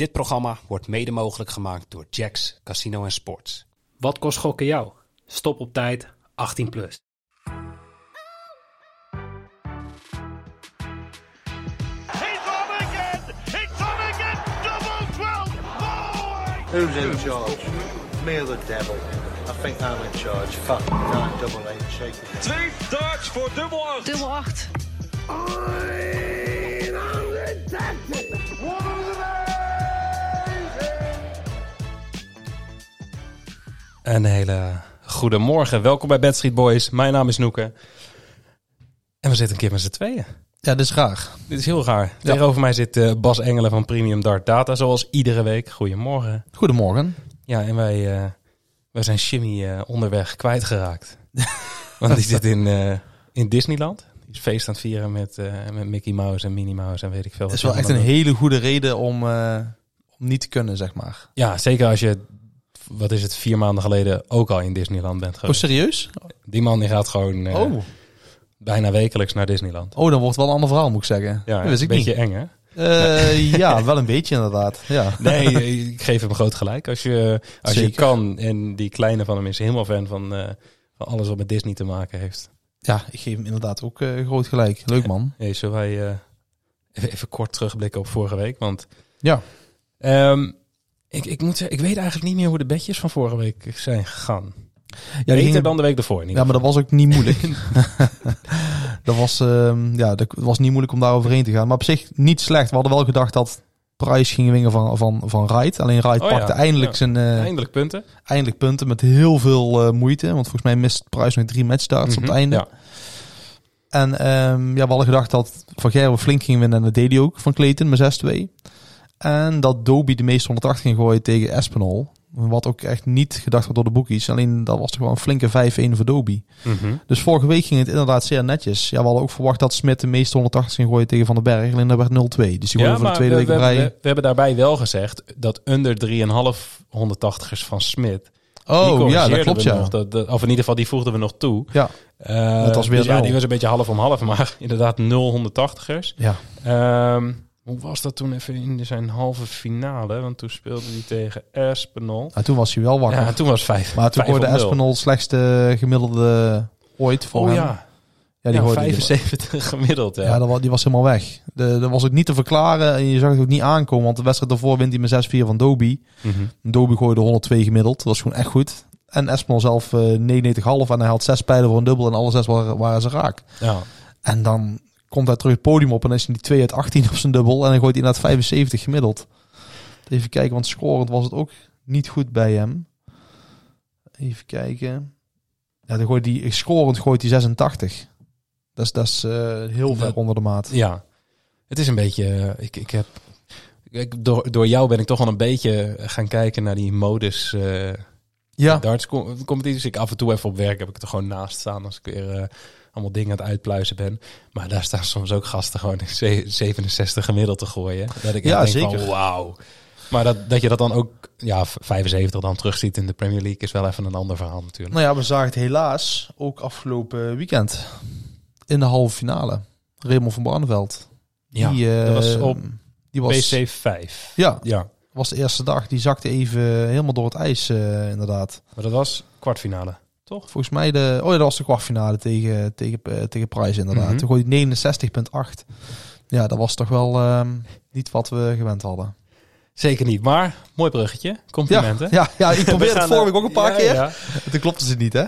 Dit programma wordt mede mogelijk gemaakt door Jacks Casino en Sports. Wat kost gokken jou? Stop op tijd, 18 plus. He's on again! It's on again! Double 12! Who's in charge? Me or the devil? I think I'm in charge. Fuck, nine double eight, shake it. Twee darts voor dubbel 8. Dubbel 8. Een hele goede morgen. Welkom bij Bad Street Boys. Mijn naam is Noeke. En we zitten een keer met z'n tweeën. Ja, dat is raar. Dit is heel raar. Tegenover mij zit eh, Bas Engelen van Premium Dart Data, zoals iedere week. Goedemorgen. Goedemorgen. Ja, en wij, eh, wij zijn Jimmy eh, onderweg kwijtgeraakt. Want die zit in, in Disneyland. Die is feest aan het vieren met, met Mickey Mouse en Minnie Mouse en weet ik veel. Het wat is wel echt een hele goede reden om, om niet te kunnen, zeg maar. Ja, zeker als je, wat is het, vier maanden geleden ook al in Disneyland bent Oh, geweest. serieus? Die man die gaat gewoon eh, Oh. bijna wekelijks naar Disneyland. oh, dan wordt het wel een ander verhaal, moet ik zeggen. Ja, dat een ik beetje niet. eng hè? Eh, ja, wel een beetje inderdaad. Ja. Nee, ik geef hem groot gelijk. Als je, als je kan, en die kleine van hem is helemaal fan van, eh, van alles wat met Disney te maken heeft. ja, ik geef hem inderdaad ook eh, groot gelijk. Leuk man. Hey, zullen wij eh, even, even kort terugblikken op vorige week? Want Ja. ehm, ik, ik moet zeggen, ik weet eigenlijk niet meer hoe de bedjes van vorige week zijn gegaan. Ja, Beter dan de week ervoor. ja, maar dat was ook niet moeilijk. dat, was, ehm, ja, dat was niet moeilijk om daar overheen te gaan. Maar op zich niet slecht. We hadden wel gedacht dat Price ging winnen van, van, van Wright. Alleen Wright Oh ja, pakte eindelijk ja. zijn eh. Eindelijk punten. eindelijk punten met heel veel eh, moeite. Want volgens mij mist Price nog drie matchstarts op Mhm, het einde. Ja. En ehm, ja, we hadden gedacht dat Van Gerwen flink ging winnen. En dat deed hij ook van Clayton met 6-2. En dat Dobie de meeste 180 ging gooien tegen Espinol. Wat ook echt niet gedacht wordt door de boekies. Alleen dat was toch wel een flinke 5-1 voor Dobie. Mhm. Dus vorige week ging het inderdaad zeer netjes. Ja, we hadden ook verwacht dat Smit de meeste 180 ging gooien tegen Van den Berg. Alleen dat werd 0-2. Dus die Ja, voor de tweede we, week we, we, we hebben daarbij wel gezegd dat onder 3,5 180ers van Smit. die oh, ja, dat klopt ja. nog. Dat, dat- of in ieder geval, die voegden we nog toe. Ja, Eh, Dat was weer dus ja, die was een beetje half om half, maar inderdaad 0 180ers. ja. Ehm, hoe was dat toen even in zijn halve finale? Want toen speelde hij tegen Espinol. En toen was hij wel wakker. Ja, toen was 5. maar toen gooide Espinol het slechtste gemiddelde ooit voor Oh hem. ja, Ja, die ja, gooide die- 75 gemiddeld. Ja. Ja, dat, die was helemaal weg. De, dat was ook niet te verklaren en je zag het ook niet aankomen. Want de wedstrijd daarvoor wint hij met 6-4 van Doby. Mhm. Doby gooide 102 gemiddeld. Dat was gewoon echt goed. En Espinol zelf eh 99,5 en hij had zes pijlen voor een dubbel en alle zes waren, waren ze raak. ja. En dan komt hij terug het podium op en is hij die 2 uit 18 op zijn dubbel. En dan gooit hij naar het 75 gemiddeld. Even kijken, want scorend was het ook niet goed bij hem. Even kijken. Ja, dan gooit hij, scorend gooit hij 86. Dat is, dat is eh, heel ver onder de maat. ja, het is een beetje... eh, Ik, ik heb, ik, door, door jou ben ik toch wel een beetje gaan kijken naar die modus... eh Ja, darts com- competities. Ik af en toe even op werk heb ik er gewoon naast staan als ik weer allemaal dingen aan het uitpluizen ben. Maar daar staan soms ook gasten gewoon ze- 67 gemiddeld te gooien. Dat ik Ja, zeker. van wauw. Maar dat, dat je dat dan ook, ja, 75 dan terugziet in de Premier League is wel even een ander verhaal natuurlijk. nou ja, we zagen het helaas ook afgelopen weekend. In de halve finale. Raymond van Barneveld. Ja, die, dat was op die was, PC 5. Ja, Ja, was de eerste dag. Die zakte even helemaal door het ijs, eh, inderdaad. maar dat was kwartfinale. Volgens mij de... Oh ja, dat was de kwartfinale tegen, tegen, eh, tegen Price inderdaad. Mhm. Toen gooide hij 69,8. Ja, dat was toch wel ehm, niet wat we gewend hadden. Zeker niet, maar mooi bruggetje. Complimenten. ja, ja, ik probeerde het vorige week ook een paar ja, keer. ja. Toen klopte ze niet, hè?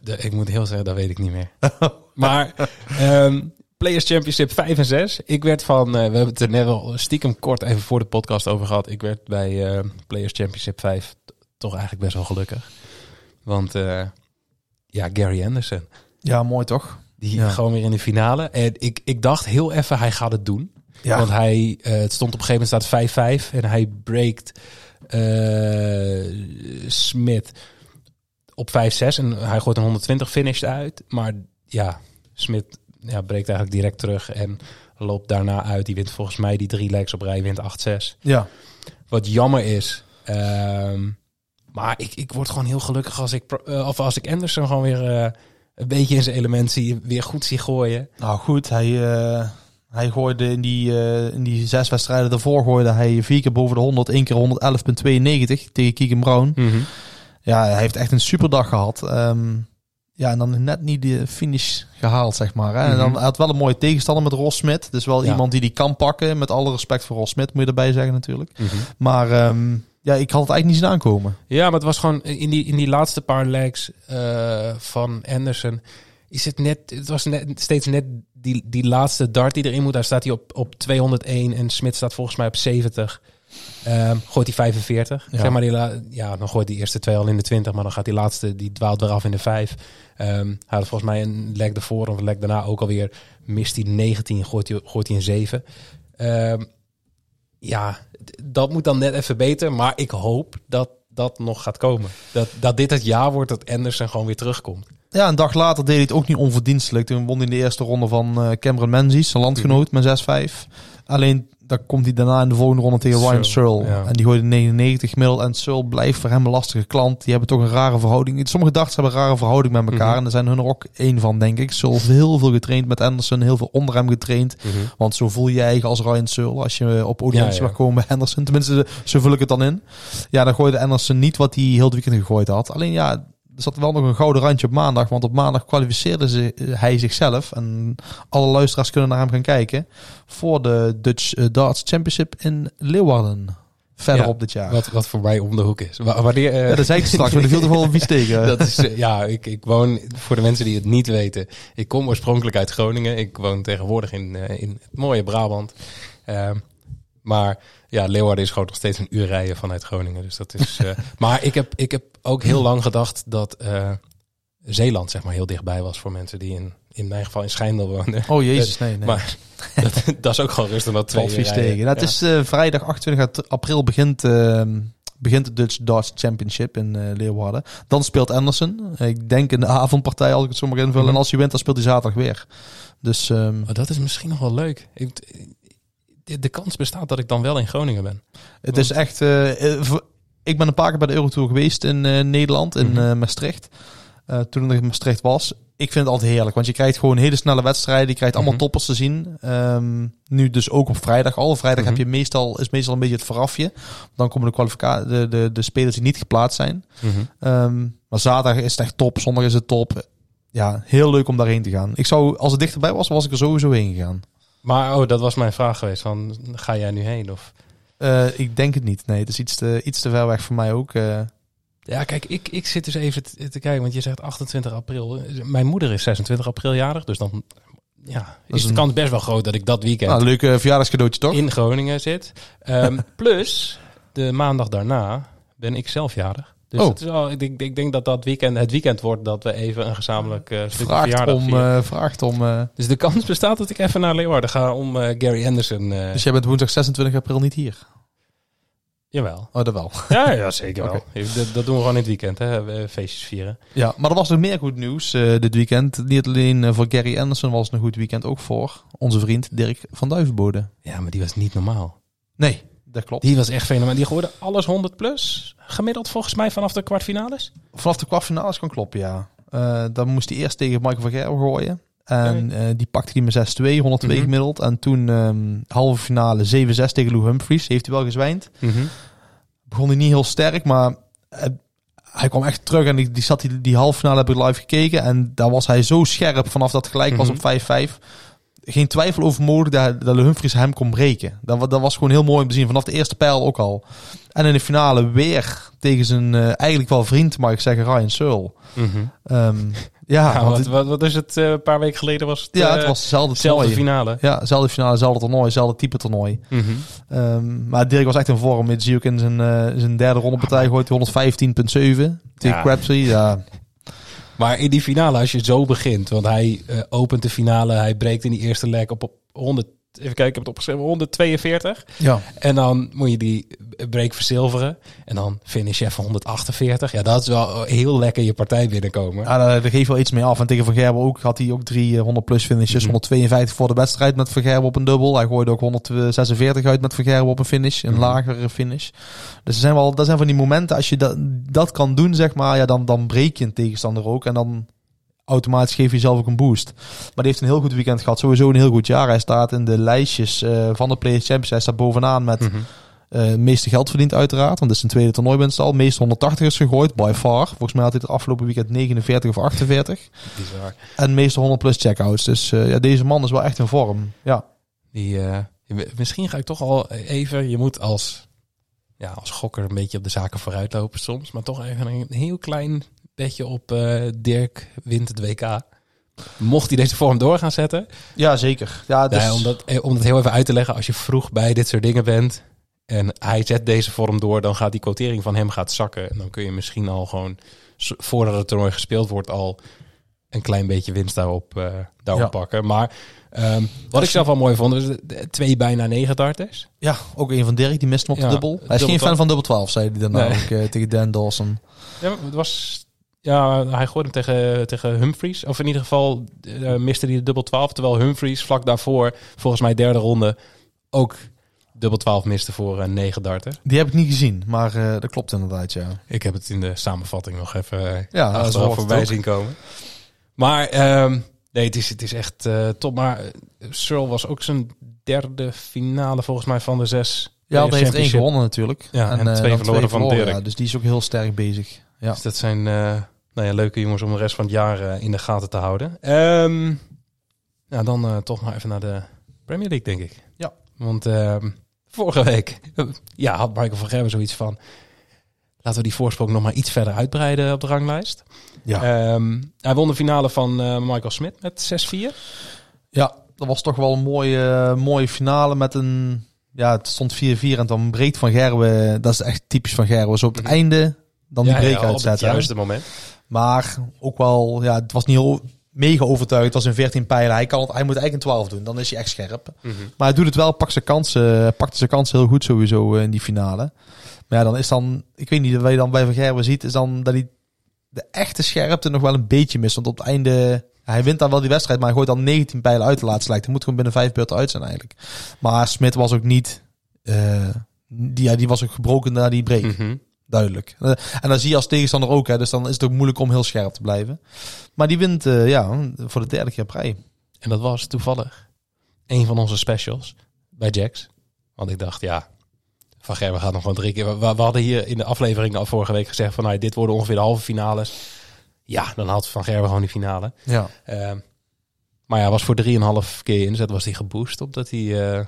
De, ik moet heel zeggen, dat weet ik niet meer. maar ehm, Players Championship 5 en 6. Ik werd van, eh, we hebben het er net al stiekem kort even voor de podcast over gehad. Ik werd bij eh, Players Championship 5 t- toch eigenlijk best wel gelukkig. Want eh, ja, Gary Anderson. Ja, mooi toch? Die Ja. gewoon weer in de finale. En ik, ik dacht heel even, hij gaat het doen. Ja. Want hij, eh, het stond op een gegeven moment staat 5-5 en hij breakt eh Smit op 5-6 en hij gooit een 120 finished uit. Maar ja, Smit ja, breekt eigenlijk direct terug en loopt daarna uit. Die wint volgens mij die drie legs op rij, wint 8-6. Ja. Wat jammer is. ehm, maar ik, ik word gewoon heel gelukkig als ik, eh, of als ik Anderson gewoon weer eh, een beetje in zijn element zie, weer goed zie gooien. Nou goed, hij, eh, Hij gooide in die, in die zes wedstrijden daarvoor gooide hij vier keer boven de 100, één keer 111,92 tegen Keegan Brown. Ja, hij heeft echt een superdag gehad. Ehm, ja, en dan net niet de finish gehaald, zeg maar. Hè? En dan Mhm. hij had wel een mooie tegenstander met Ross Smit. Dus wel Ja. iemand die die kan pakken. Met alle respect voor Ross Smit, moet je erbij zeggen natuurlijk. Mhm. Maar ehm, ja, ik had het eigenlijk niet zien aankomen. Ja, maar het was gewoon in die, in die laatste paar legs eh, van Anderson. Is het net, het was net, steeds net die, die laatste dart die erin moet. Daar staat hij op, op 201 en Smit staat volgens mij op 70. Ehm, gooit hij 45. Ja. Zeg maar die la- ja, dan gooit die eerste twee al in de 20, maar dan gaat die laatste, die dwaalt weer af in de 5. Ehm, hij had volgens mij een leg ervoor of een leg daarna ook alweer. Mist hij 19, gooit hij, gooit hij een 7. Ehm, ja, dat moet dan net even beter. Maar ik hoop dat dat nog gaat komen. Dat, dat dit het jaar wordt dat Anderson gewoon weer terugkomt. Ja, een dag later deed hij het ook niet onverdienstelijk. Toen won hij in de eerste ronde van eh, Cameron Menzies, zijn landgenoot, met 6-5. Alleen, dan komt hij daarna in de volgende ronde tegen Ryan Searle, ja. En die gooide 99 gemiddeld. En Searle blijft voor hem een lastige klant. Die hebben toch een rare verhouding. Sommige darts hebben een rare verhouding met elkaar. Mhm. En daar zijn hun er ook één van, denk ik. Searle heeft heel veel getraind met Anderson. Heel veel onder hem getraind. Want zo voel je je eigen als Ryan Searle. Als je op audiëntie ja. mag komen bij Anderson. Tenminste, zo vul ik het dan in. Ja, dan gooide Anderson niet wat hij heel het weekend gegooid had. Alleen ja, er zat wel nog een gouden randje op maandag. Want op maandag kwalificeerde ze, hij zichzelf. En alle luisteraars kunnen naar hem gaan kijken. Voor de Dutch eh, Darts Championship in Leeuwarden. Verder Ja, op dit jaar. Wat, wat voor mij om de hoek is. Wa- Wanneer, eh, Ja, dat zei ik straks, maar er viel toch wel een vies tegen. dat is, eh, ja, ik, ik woon, voor de mensen die het niet weten, ik kom oorspronkelijk uit Groningen. Ik woon tegenwoordig in, eh, in het mooie Brabant. Ehm, maar ja, Leeuwarden is gewoon nog steeds een uur rijden vanuit Groningen. Dus dat is. eh, maar ik heb, ik heb ook heel lang gedacht dat eh, Zeeland zeg maar heel dichtbij was voor mensen die in, in mijn geval in Schijndel woonden. Oh jezus, nee, nee. Maar dat, dat is ook gewoon rustig dat twee uur tegen. Het Ja. is eh, vrijdag 28 april begint, eh, begint de Dutch Darts Championship in eh, Leeuwarden. Dan speelt Anderson. Ik denk in de avondpartij, als ik het zo mag invullen. Mhm. En als hij wint, dan speelt hij zaterdag weer. Dus ehm, Oh, dat is misschien nog wel leuk. Ik, de, de kans bestaat dat ik dan wel in Groningen ben. het is echt... eh, eh, ik ben een paar keer bij de Eurotour geweest in eh, Nederland, in Mhm. Maastricht. Toen ik in Maastricht was. Ik vind het altijd heerlijk, want je krijgt gewoon hele snelle wedstrijden. Je krijgt allemaal Mhm. toppers te zien. Ehm, nu dus ook op vrijdag al. Vrijdag Mhm. heb je meestal, is meestal een beetje het voorafje. Dan komen de, de, de, de spelers die niet geplaatst zijn. Ehm, maar zaterdag is het echt top. Zondag is het top. Ja, heel leuk om daarheen te gaan. Ik zou, als het dichterbij was, was ik er sowieso heen gegaan. Maar oh, dat was mijn vraag geweest. Van, ga jij nu heen? Of... Eh, ik denk het niet. Nee, het is iets te, iets te ver weg voor mij ook. eh. Ja, kijk, ik, ik zit dus even te, te kijken, want je zegt 28 april. Mijn moeder is 26 april jarig, dus dan ja, is, is de een- kans best wel groot dat ik dat weekend nou, leuk eh, verjaardagscadeautje toch? in Groningen zit. Ehm, plus, de maandag daarna ben ik zelf jarig. Dus Oh. het is wel, ik, denk, ik denk dat dat weekend het weekend wordt dat we even een gezamenlijk eh stukje vraagt verjaardag om, vieren. eh, vraagt om eh, Dus de kans bestaat dat ik even naar Leeuwarden ga om eh, Gary Anderson. eh dus jij bent woensdag 26 april niet hier. Jawel. Oh, dat wel. Ja, ja zeker wel. Dat, dat doen we gewoon in het weekend, hè? we feestjes vieren. Ja, maar er was nog meer goed nieuws eh, dit weekend. Niet alleen eh, voor Gary Anderson was het een goed weekend, ook voor onze vriend Dirk van Duivenbode. Ja, maar die was niet normaal. Nee, dat klopt. Die was echt fenomenaal. Die gooide alles 100 plus. Gemiddeld volgens mij vanaf de kwartfinales. Vanaf de kwartfinales kan kloppen, ja. Eh, dan moest hij eerst tegen Michael van Gerwen gooien. En eh, die pakte hij met 6-2, 102 Mhm. gemiddeld. En toen ehm, halve finale 7-6 tegen Lou Humphries. Heeft hij wel gezwijnd. Begon hij niet heel sterk, maar eh, hij kwam echt terug. En die, die, zat die, die halve finale heb ik live gekeken. En daar was hij zo scherp vanaf dat gelijk was Mhm. op 5-5. Geen twijfel over mogelijk dat, dat Humphries hem kon breken. Dat, dat was gewoon heel mooi om te zien. Vanaf de eerste pijl ook al. En in de finale weer tegen zijn eh, eigenlijk wel vriend, mag ik zeggen, Ryan Searle. Ehm, ja, Ja, want wat, wat, is het? eh, een paar weken geleden was het, ja, eh, het was hetzelfde toernooi. finale. Ja, hetzelfde finale, hetzelfde toernooi, hetzelfde type toernooi. Ehm, maar Dirk was echt in vorm. Dit zie ook in zijn, eh, zijn derde rondepartij gooit hij 115.7 tegen Ja. Crabtree. Ja, Maar in die finale, als je zo begint, want hij eh, opent de finale, hij breekt in die eerste leg op, op 100, even kijken, ik heb het opgeschreven, 142. ja. En dan moet je die break verzilveren. En dan finish je even 148. Ja, dat is wel heel lekker je partij binnenkomen. Ja, daar, geeft wel iets mee af. En tegen Van Gerben ook had hij ook drie eh, 100 plus finishes. Mhm. 152 voor de wedstrijd met Van Gerben op een dubbel. Hij gooide ook 146 uit met Van Gerben op een finish. Een Mhm. lagere finish. Dus er zijn wel, dat zijn van die momenten. Als je dat, dat kan doen, zeg maar, ja, dan, dan breek je een tegenstander ook. En dan automatisch geef je jezelf ook een boost. Maar die heeft een heel goed weekend gehad. Sowieso een heel goed jaar. Hij staat in de lijstjes eh, van de Players Champions. Hij staat bovenaan met Mhm. eh, het meeste geld verdiend uiteraard. Want dit is zijn tweede toernooi het al. Meest 180 is gegooid, by far. Volgens mij had hij het afgelopen weekend 49 of 48. Bizar. En meeste 100 plus checkouts. Dus eh, ja, deze man is wel echt in vorm. Ja, Die, misschien ga ik toch al even. Je moet als, ja, als gokker een beetje op de zaken vooruitlopen soms. Maar toch even een heel klein op eh, Dirk wint het WK. Mocht hij deze vorm door gaan zetten. ja zeker. Ja, dus, Nee, om, dat, eh, om dat heel even uit te leggen. Als je vroeg bij dit soort dingen bent. En hij zet deze vorm door. Dan gaat die quotering van hem gaat zakken. En dan kun je misschien al gewoon. Voordat het toernooi gespeeld wordt. Al een klein beetje winst daarop, eh, daarop Ja. pakken. Maar ehm, wat ik zelf wel mooi vond. de twee bijna negen darters. ja, ook een van Dirk, die mist hem op de Ja, dubbel. Hij is dubbel geen fan van dubbel 12, zei hij dan Nee. eh, tegen Dan Dawson. Ja, het was. Ja, hij gooide hem tegen, tegen Humphries. Of in ieder geval eh, miste hij de dubbel 12. Terwijl Humphries vlak daarvoor, volgens mij derde ronde, ook dubbel 12 miste voor een negen darter. Die heb ik niet gezien, maar eh, dat klopt inderdaad, ja. Ik heb het in de samenvatting nog even eh, Ja, achteraf voorbij zien komen. Maar ehm, nee, het is, het is echt eh, top. Maar eh, Searle was ook zijn derde finale volgens mij van de zes. Ja, eh, hij heeft één gewonnen natuurlijk. Ja, en eh, twee verloren van Dirk. Ja, dus die is ook heel sterk bezig. Ja. Dus dat zijn eh, nou ja, leuke jongens om de rest van het jaar eh, in de gaten te houden. Ehm nou, dan eh, toch maar even naar de Premier League, denk ik. Ja. Want ehm, vorige week ja, had Michael van Gerwen zoiets van... Laten we die voorsprong nog maar iets verder uitbreiden op de ranglijst. Ja. Ehm, hij won de finale van eh, Michael Smit met 6-4. ja, dat was toch wel een mooie, mooie finale met een... Ja, het stond 4-4 en dan breekt Van Gerwen... Dat is echt typisch Van Gerwen. Zo op het einde dan die Ja, break ja, op het uitzetten. juiste moment. Maar ook wel, ja, het was niet heel mega overtuigd. Het was een 14 pijlen. Hij, kan het, hij moet eigenlijk een 12 doen. Dan is hij echt scherp. Mhm. Maar hij doet het wel, pakt zijn kansen, pakte zijn kansen heel goed sowieso eh, in die finale. Maar ja, dan is dan, ik weet niet, wat je dan bij Van Gerwen ziet, is dan dat hij de echte scherpte nog wel een beetje mist. Want op het einde, hij wint dan wel die wedstrijd, maar hij gooit dan 19 pijlen uit de laatste lijkt. Hij moet gewoon binnen vijf beurten uit zijn eigenlijk. Maar Smit was ook niet, eh, die, ja, die was ook gebroken na die break. Mhm. Duidelijk. Eh, En dan zie je als tegenstander ook, hè, dus dan is het ook moeilijk om heel scherp te blijven. Maar die wint, eh, ja, voor de derde keer op rij. En dat was toevallig een van onze specials bij Jax. Want ik dacht, ja, Van Gerwen gaat nog gewoon drie keer. We, we hadden hier in de aflevering al vorige week gezegd van, nou, dit worden ongeveer de halve finales. Ja, dan had Van Gerwen gewoon die finale. Ja. Ehm, maar ja, was voor 3,5 keer inzet was hij geboost op dat hij eh,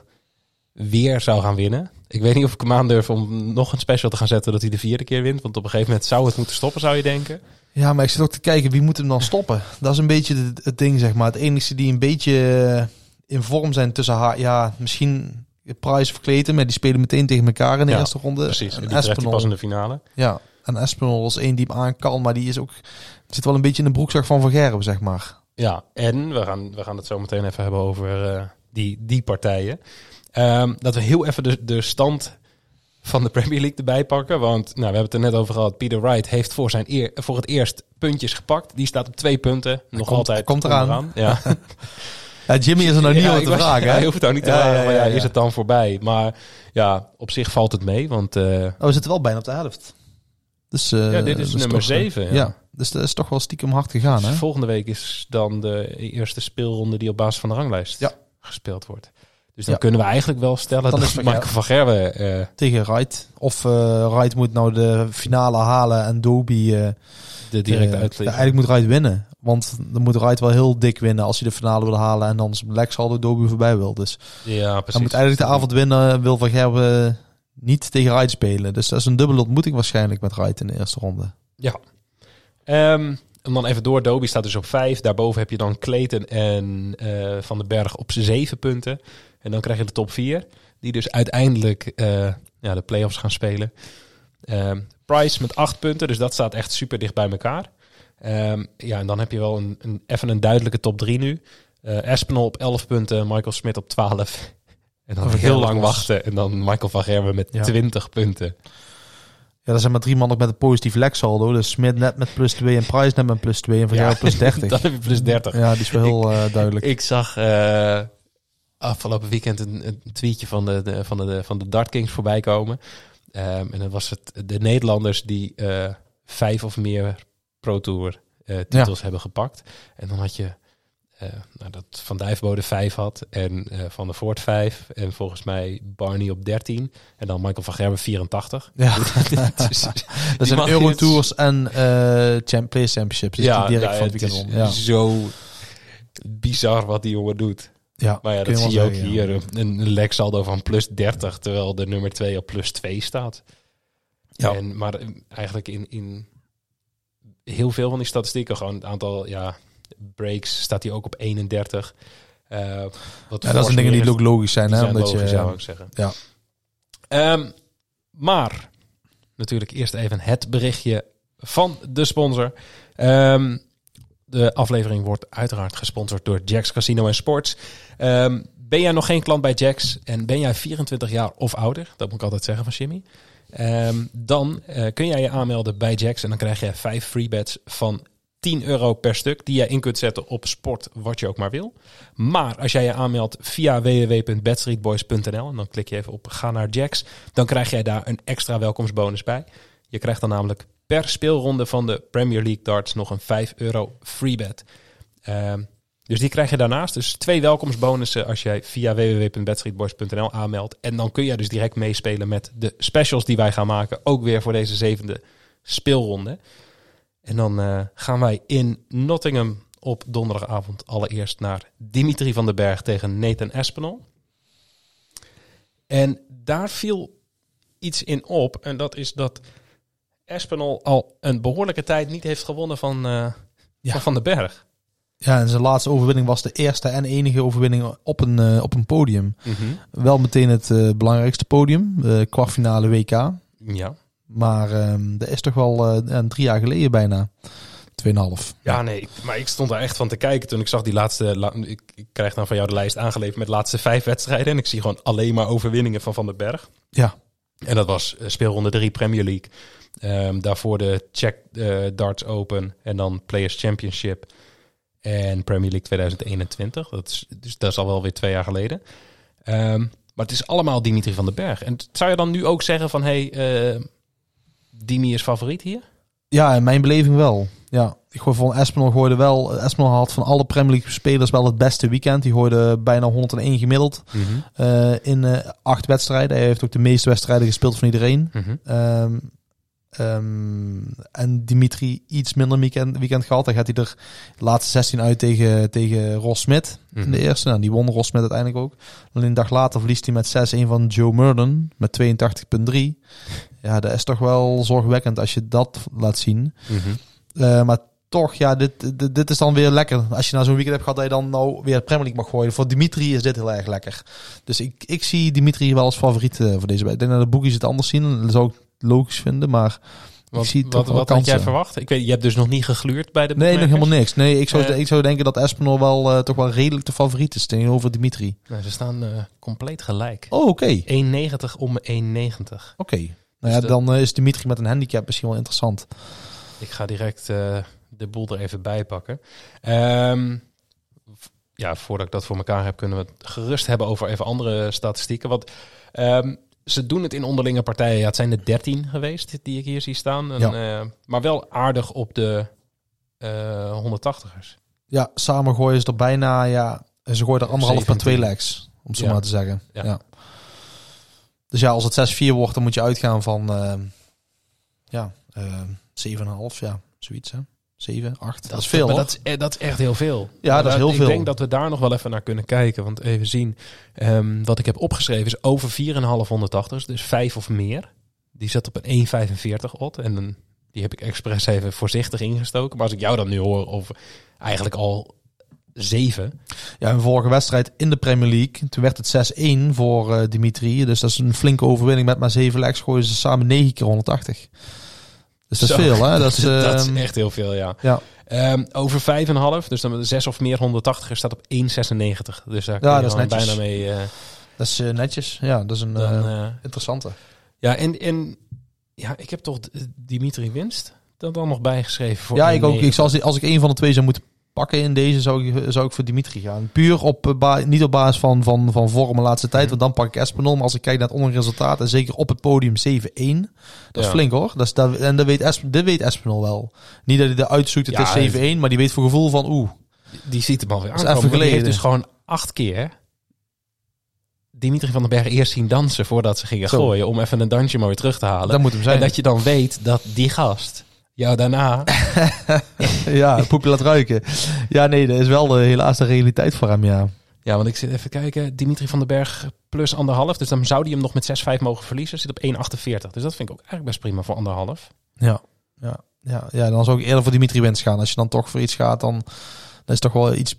weer zou gaan winnen. Ik weet niet of ik hem aandurf om nog een special te gaan zetten dat hij de vierde keer wint. Want op een gegeven moment zou het moeten stoppen, zou je denken. Ja, maar ik zit ook te kijken, wie moet hem dan stoppen? Dat is een beetje het, het ding, zeg maar. Het enige die een beetje in vorm zijn tussen haar... Ja, misschien Price of Clayton, maar die spelen meteen tegen elkaar in de Ja, eerste ronde. Precies, en die Espinol, pas in de finale. ja, en Espinol is één die hem aan kan, maar die is ook... Zit wel een beetje in de broekzak van Van Gerwen, zeg maar. Ja, en we gaan, we gaan het zo meteen even hebben over eh, die, die partijen. Ehm, dat we heel even de, de stand van de Premier League erbij pakken. Want nou, we hebben het er net over gehad. Peter Wright heeft voor, zijn eer, voor het eerst puntjes gepakt. Die staat op twee punten. Nog komt- altijd hij komt eraan. Ja. Ja, Jimmy is er nou niet Ja, te was- vragen, Ja, je hoeft het ook niet te vragen. maar ja, is het dan voorbij? Maar ja, op zich valt het mee. Want eh, Oh, we zitten wel bijna op de helft. Dus, eh, ja, dit is dus nummer toch, eh, 7. Ja. dus dat is toch wel stiekem hard gegaan, hè? Dus volgende week is dan de eerste speelronde die op basis van de ranglijst gespeeld wordt. Dus dan Ja. kunnen we eigenlijk wel stellen dat Michael van Gerwen... eh, Tegen Wright. Of Wright moet nou de finale halen en Doby... eh, de direct eh, uitleggen. eigenlijk moet Wright winnen. Want dan moet Wright wel heel dik winnen als hij de finale wil halen. En dan Lex al de Doby voorbij wil. Dus Ja, precies. hij moet eigenlijk de avond winnen. Wil Van Gerwen niet tegen Wright spelen. Dus dat is een dubbele ontmoeting waarschijnlijk met Wright in de eerste ronde. Ja. Ehm, en dan even door. Dobie staat dus op vijf. Daarboven heb je dan Clayton en Van den Berg op zeven punten. En dan krijg je de top vier. Die dus uiteindelijk eh, ja, de play-offs gaan spelen. Ehm, Price met acht punten. Dus dat staat echt super dicht bij elkaar. Ehm, ja, en dan heb je wel een, een, even een duidelijke top drie nu. Eh Espinol op 11 punten. Michael Smit op 12. En dan Van heel lang was- wachten. En dan Michael van Gerwen met Ja. 20 punten. Ja, er zijn maar drie mannen met een positief Lex saldo. Dus Smit net met plus 2 en Price net met plus 2 en Van Gerwen plus 30. dan heb je plus 30. Ja, die is wel heel eh, duidelijk. Ik zag eh, afgelopen weekend een, een tweetje van de, de, van de, van de Dart Kings voorbij komen. Ehm, en dan was het de Nederlanders die eh, vijf of meer Pro Tour eh, titels hebben gepakt. En dan had je eh, nou, dat Van Dijvenbode 5 had en Van der Voort 5 en volgens mij Barney op 13 en dan Michael van Gerwen 84. Ja, Dus- dat zijn Eurotours en eh Champ Play Championships. Dus die direct nou van ja, het weekend om. Ja, zo bizar wat die jongen doet. Ja, Maar ja, dat zie je ook zeggen, ja. hier. Een een Lex saldo van plus 30, terwijl de nummer 2 op plus 2 staat. Ja. En, maar eh, eigenlijk in, in heel veel van die statistieken, gewoon het aantal ja, breaks, staat hij ook op 31. Eh, wat Ja, dat zijn dingen die ook logisch zijn. hè, omdat logisch, je, zou ik zeggen. ja. Ehm, maar natuurlijk eerst even het berichtje van de sponsor. Ehm, de aflevering wordt uiteraard gesponsord door Jacks Casino en Sports. Ehm, ben jij nog geen klant bij Jacks en ben jij 24 jaar of ouder, dat moet ik altijd zeggen van Jimmy, Ehm, dan eh, kun jij je aanmelden bij Jacks en dan krijg je vijf free bets van 10 euro per stuk die je in kunt zetten op sport wat je ook maar wil. Maar als jij je aanmeldt via www.bedstreetboys.nl en dan klik je even op ga naar Jacks, dan krijg jij daar een extra welkomstbonus bij. Je krijgt dan namelijk per speelronde van de Premier League darts nog een 5 euro free bet. Ehm, dus die krijg je daarnaast. Dus twee welkomstbonussen als jij via www.bedstreetboys.nl aanmeldt. En dan kun je dus direct meespelen met de specials die wij gaan maken. Ook weer voor deze zevende speelronde. En dan eh, gaan wij in Nottingham op donderdagavond allereerst naar Dimitri van den Berg tegen Nathan Espinol. En daar viel iets in op. En dat is dat Espinol al een behoorlijke tijd niet heeft gewonnen van, eh, Ja. van Van den Berg. Ja, en zijn laatste overwinning was de eerste en enige overwinning op een, eh, op een podium. Wel meteen het eh, belangrijkste podium, de kwartfinale WK. Ja. Maar ehm, dat is toch wel drie jaar geleden bijna. Tweeënhalf. Ja, nee, maar ik stond daar echt van te kijken toen ik zag die laatste. la- ik, ik krijg dan van jou de lijst aangeleverd met de laatste vijf wedstrijden. En ik zie gewoon alleen maar overwinningen van Van den Berg. Ja, En dat was speelronde 3 Premier League. Ehm, daarvoor de Czech eh, Darts Open. En dan Players Championship. En Premier League 2021. Dat is, dus dat is al wel weer twee jaar geleden. Ehm, maar het is allemaal Dimitri van den Berg. En zou je dan nu ook zeggen van... Hé, hey, eh, Dimi is favoriet hier? ja in mijn beleving wel. Ja, ik van Espinol gooide wel. Espinol had van alle Premier League spelers wel het beste weekend. Die gooide bijna 101 gemiddeld eh, in acht wedstrijden. Hij heeft ook de meeste wedstrijden gespeeld van iedereen. Mhm. Ehm, ehm, en Dimitri iets minder weekend, weekend gehad. Dan gaat hij er de laatste 16 uit tegen, tegen Ross Smit in de Mhm. eerste. Nou, die won Ross Smit uiteindelijk ook. Alleen een dag later verliest hij met 6-1 van Joe Murden met 82,3. Ja, dat is toch wel zorgwekkend als je dat laat zien. Mhm. Eh, maar toch, ja, dit, dit, dit is dan weer lekker. Als je na zo'n weekend hebt gehad dat je dan nou weer Premier League mag gooien. Voor Dimitri is dit heel erg lekker. Dus ik, ik zie Dimitri wel als favoriet eh, voor deze. Ik denk dat de boekjes het anders zien. Dat zou ik logisch vinden, maar Wat, ik zie wat, wat had jij verwacht? Ik weet, je hebt dus nog niet gegluurd bij de Nee, nog helemaal niks. Nee, ik zou, Eh. ik zou denken dat Espinol wel eh, toch wel redelijk de favoriet is tegenover Dimitri. Nou, ze staan eh, compleet gelijk. Oh, oké. 1,90 om 1,90. Oké. Nou Dus ja, dan is Dimitri met een handicap misschien wel interessant. Ik ga direct de boel er even bij pakken. Ehm, ja, voordat ik dat voor elkaar heb, kunnen we het gerust hebben over even andere statistieken. Want ehm, ze doen het in onderlinge partijen. Ja, het zijn er 13 geweest die ik hier zie staan. En, Ja. eh, maar wel aardig op de eh 180ers. Ja, samen gooien ze er bijna, ja, ze gooien er anderhalf per 17. twee legs, om het zo Ja. maar te zeggen. Ja. Ja. Dus ja, als het 6-4 wordt, dan moet je uitgaan van, eh, ja, eh 7,5, ja, zoiets hè. 7, 8, dat, is veel maar dat, is, eh, dat is echt heel veel. Ja, dat is heel ik veel. denk dat we daar nog wel even naar kunnen kijken. Want even zien. Ehm, wat ik heb opgeschreven is over 4,5 180. Dus 5 of meer. Die zat op een 1,45 odd. En dan, die heb ik expres even voorzichtig ingestoken. Maar als ik jou dan nu hoor over eigenlijk al 7. Ja, een vorige wedstrijd in de Premier League, toen werd het 6-1 voor eh, Dimitri. Dus dat is een flinke overwinning met maar 7 legs, gooien ze samen 9 keer 180. Dus dat is Zo. veel hè. Dat is, dat is ehm, echt heel veel, ja. Ja, Ehm, over 5,5. Dus dan 6 of meer 180 staat op 1,96. Dus daar kun Ja, je dan bijna mee... eh, dat is eh, netjes. Ja, dat is een dan, eh, interessante. Ja, en, en ja, ik heb toch Dimitri Winst dat dan nog bijgeschreven voor Ja, ik ook. 1,90. Ik zal, als ik één van de twee zou moeten pakken in deze, zou ik, zou ik voor Dimitri gaan. Puur op, eh, niet op basis van, van, van vorm de laatste tijd, want dan pak ik Espinol. Maar als ik kijk naar het onderresultaat, en zeker op het podium 7-1, dat is Ja. flink hoor. Dat is, dat, en dat weet, Esp, dit weet Espinol wel. Niet dat hij eruit zoekt, het Ja, is 7-1, maar die weet voor gevoel van oeh. Die ziet hem alweer aankomen. even Die heeft geleden. dus gewoon acht keer Dimitri van den Berg eerst zien dansen voordat ze gingen Zo. gooien. Om even een dansje maar weer terug te halen. Dat moet hem zijn. En dat je dan weet dat die gast jou daarna... ja, poepje laat ruiken. Ja, nee, dat is wel de, helaas de realiteit voor hem, ja. Ja, want ik zit even kijken. Dimitri van den Berg plus anderhalf. Dus dan zou die hem nog met 6-5 mogen verliezen. Zit op 1,48. Dus dat vind ik ook eigenlijk best prima voor anderhalf. Ja, ja, ja, ja, dan zou ik eerder voor Dimitri Wens gaan. Als je dan toch voor iets gaat, dan, dan is toch wel iets...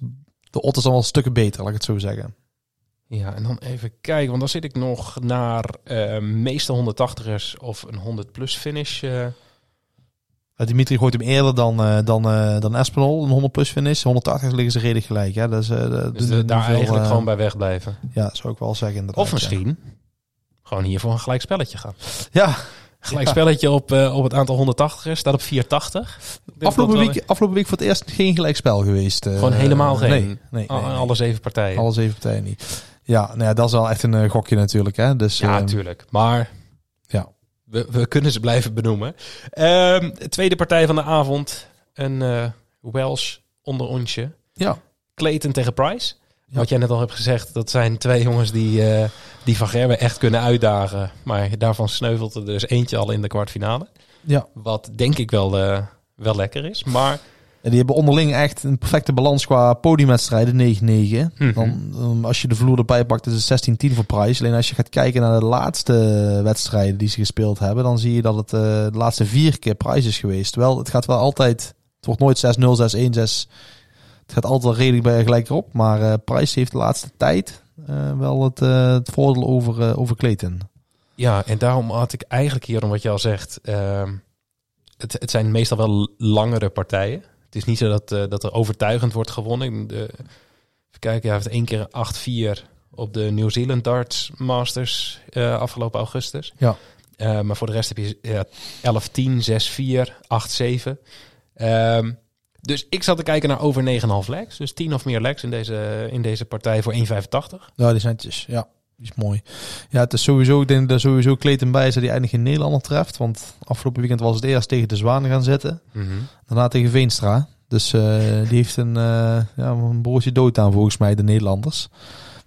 De is dan wel stukken beter, laat ik het zo zeggen. Ja, en dan even kijken. Want dan zit ik nog naar eh meeste 180ers of een 100 plus finish. eh. Uh, Dimitri gooit hem eerder dan, eh, dan, eh, dan Espinol, een 100 plus finish. 180 liggen ze redelijk gelijk. Hè? Dus, eh, Dus de- niet daar veel, eigenlijk gewoon bij wegblijven. Ja, zou ik wel zeggen inderdaad. Of misschien gewoon hier voor een gelijk spelletje gaan. Ja. Gelijk Ja. spelletje op, op het aantal 180ers. Staat op 480. Ik denk Afgelopen week, afgelopen week voor het eerst geen gelijk spel geweest. Gewoon helemaal geen. Nee, nee, nee, Al- nee. Alle zeven partijen. Alle zeven partijen niet. Ja, nou ja, dat is wel echt een gokje natuurlijk. Hè? Dus, Ja, natuurlijk. Maar ja. We, we kunnen ze blijven benoemen. Ehm, de tweede partij van de avond. Een eh Welsh onderontje. ja. Clayton tegen Price. Ja. Wat jij net al hebt gezegd, dat zijn twee jongens die, eh, die Van Gerwen echt kunnen uitdagen. Maar daarvan sneuvelt er dus eentje al in de kwartfinale. ja. Wat denk ik wel, eh, wel lekker is. Maar die hebben onderling echt een perfecte balans qua podiumwedstrijden, 9-9. Mhm. Dan, dan als je de vloer erbij pakt, is het 16-10 voor Price. Alleen als je gaat kijken naar de laatste wedstrijden die ze gespeeld hebben, dan zie je dat het eh, de laatste vier keer Price is geweest. Wel, het gaat wel altijd, het wordt nooit 6-0, 6-1, 6. Het gaat altijd redelijk bij gelijk op. Maar eh Price heeft de laatste tijd eh, wel het, het voordeel over, over Clayton. ja, en daarom had ik eigenlijk hier, om wat je al zegt, ehm, het, het zijn meestal wel langere partijen. Het is niet zo dat, eh, dat er overtuigend wordt gewonnen. De, even kijken, hij heeft één keer 8-4 op de New Zealand Darts Masters eh, afgelopen augustus. Ja. Eh, maar voor de rest heb je ja, 11-10, 6-4, 8-7. Ehm, dus ik zat te kijken naar over 9,5 legs. Dus 10 of meer legs in deze, in deze partij voor 1,85. Ja, die zijn netjes. Ja, is mooi. Ja, het is sowieso, ik denk dat er sowieso Clayton bij is dat hij eigenlijk geen Nederlander treft. Want afgelopen weekend was het eerst tegen de Zwanen gaan zitten. Daarna tegen Veenstra. Dus eh, die heeft een, eh, ja, een broertje dood aan volgens mij, de Nederlanders.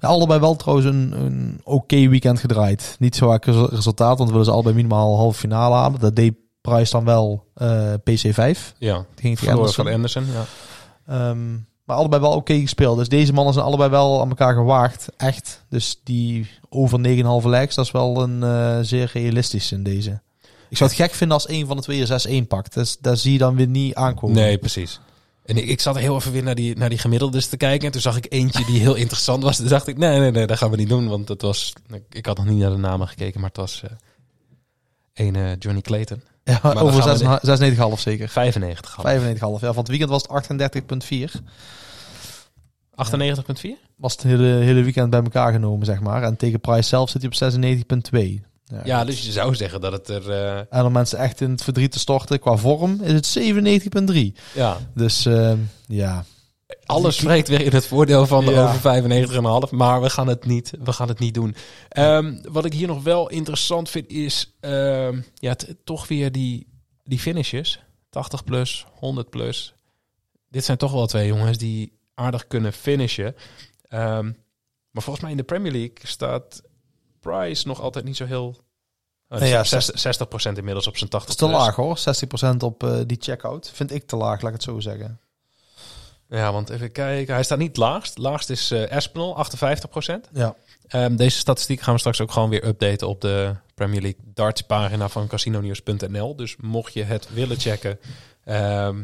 Ja, allebei wel trouwens een, een oké weekend gedraaid. Niet zo vaak resu- resultaat, want we willen ze allebei minimaal halve finale halen. Dat deed Price dan wel eh, PC5. Ja, Die ging tegen verloren Anderson. van Anderson. Ja. Ehm, maar allebei wel oké gespeeld. Dus deze mannen zijn allebei wel aan elkaar gewaagd. Echt. Dus die over 9,5 legs, dat is wel een eh, zeer realistisch in deze. Ik zou het gek vinden als een van de twee er 6-1 pakt. Dus daar zie je dan weer niet aankomen. Nee, precies. En ik, zat heel even weer naar die, naar die gemiddeldes te kijken. En toen zag ik eentje die heel interessant was. Toen dacht ik, nee, nee, nee, dat gaan we niet doen. Want het was, ik, ik had nog niet naar de namen gekeken, maar het was eh een eh, Johnny Clayton. Ja, over gaan we 6,5 zeker. 95 gehad. 95,5. Ja, van het weekend was het 38,4. 98,4? Was het hele, hele weekend bij elkaar genomen, zeg maar. En tegen Price zelf zit hij op 96,2. Ja, dus je zou zeggen dat het er... eh, En om mensen echt in het verdriet te storten, qua vorm, is het 97,3. ja, Dus eh, ja, alles spreekt weer in het voordeel van de Ja. over 95,5. Maar we gaan het niet, we gaan het niet doen. Ehm, wat ik hier nog wel interessant vind is... ehm, ja, toch weer die, die finishes. 80 plus, 100 plus. Dit zijn toch wel twee jongens die aardig kunnen finishen. Ehm, maar volgens mij in de Premier League staat Price nog altijd niet zo heel... Oh, Nee, ja, 60, 60% inmiddels op zijn 80 dat is te laag hoor. 60% op eh, die checkout. Vind ik te laag, laat ik het zo zeggen. Ja, want even kijken. Hij staat niet laagst. Laagst is eh Espinal, 58%. Ja. Ehm, deze statistiek gaan we straks ook gewoon weer updaten op de Premier League darts pagina van casinonews.nl. Dus mocht je het willen checken, ehm,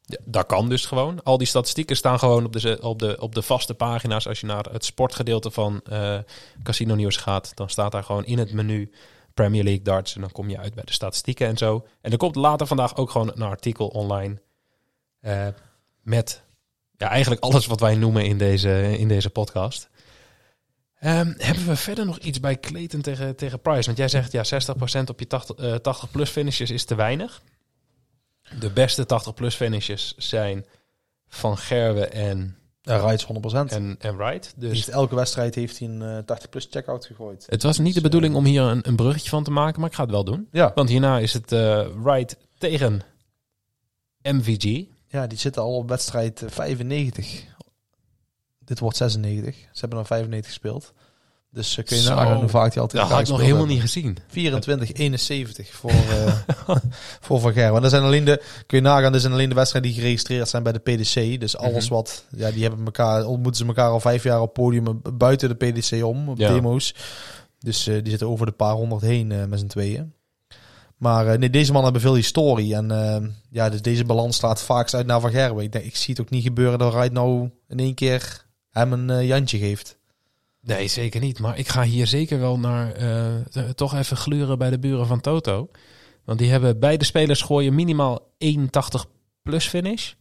ja, dat kan dus gewoon. Al die statistieken staan gewoon op de, op de, op de vaste pagina's. Als je naar het sportgedeelte van eh Casino Nieuws gaat, dan staat daar gewoon in het menu Premier League darts. En dan kom je uit bij de statistieken en zo. En er komt later vandaag ook gewoon een artikel online eh, met ja, eigenlijk alles wat wij noemen in deze, in deze podcast. Ehm, hebben we verder nog iets bij Clayton tegen, tegen Price? Want jij zegt ja, 60% op je 80, eh, 80 plus finishes is te weinig. De beste 80 plus finishes zijn Van Gerwen en, Ja, Wright 100%. en, en Wright. Dus heeft elke wedstrijd heeft hij een eh, 80-plus checkout gegooid. het was niet de bedoeling om hier een, een bruggetje van te maken, maar ik ga het wel doen. Ja. Want hierna is het eh Wright tegen MVG. Ja, die zitten al op wedstrijd eh, 95. Dit wordt 96. Ze hebben dan 95 gespeeld. Dus eh, kun je Zo. nagaan hoe vaak die altijd Dat had ik nog helemaal hebben. niet gezien. 24, 71 voor, eh voor Van Gerwen. Dat zijn alleen de, kun je nagaan, dat zijn alleen de wedstrijden die geregistreerd zijn bij de PDC. Dus alles Mhm. wat, ja, die hebben elkaar, ontmoeten ze elkaar al vijf jaar op podium buiten de PDC om, op Ja. demo's. Dus eh, die zitten over de paar honderd heen eh, met z'n tweeën. Maar eh, nee, deze mannen hebben veel historie. En eh, ja, dus deze balans slaat vaak uit naar Van Gerwen. Ik, denk, ik zie het ook niet gebeuren dat Wright nou in één keer hem een eh, Jantje geeft. Nee, zeker niet. Maar ik ga hier zeker wel naar toch even gluren bij de buren van Toto. Want die hebben beide spelers gooien minimaal 81 plus finish.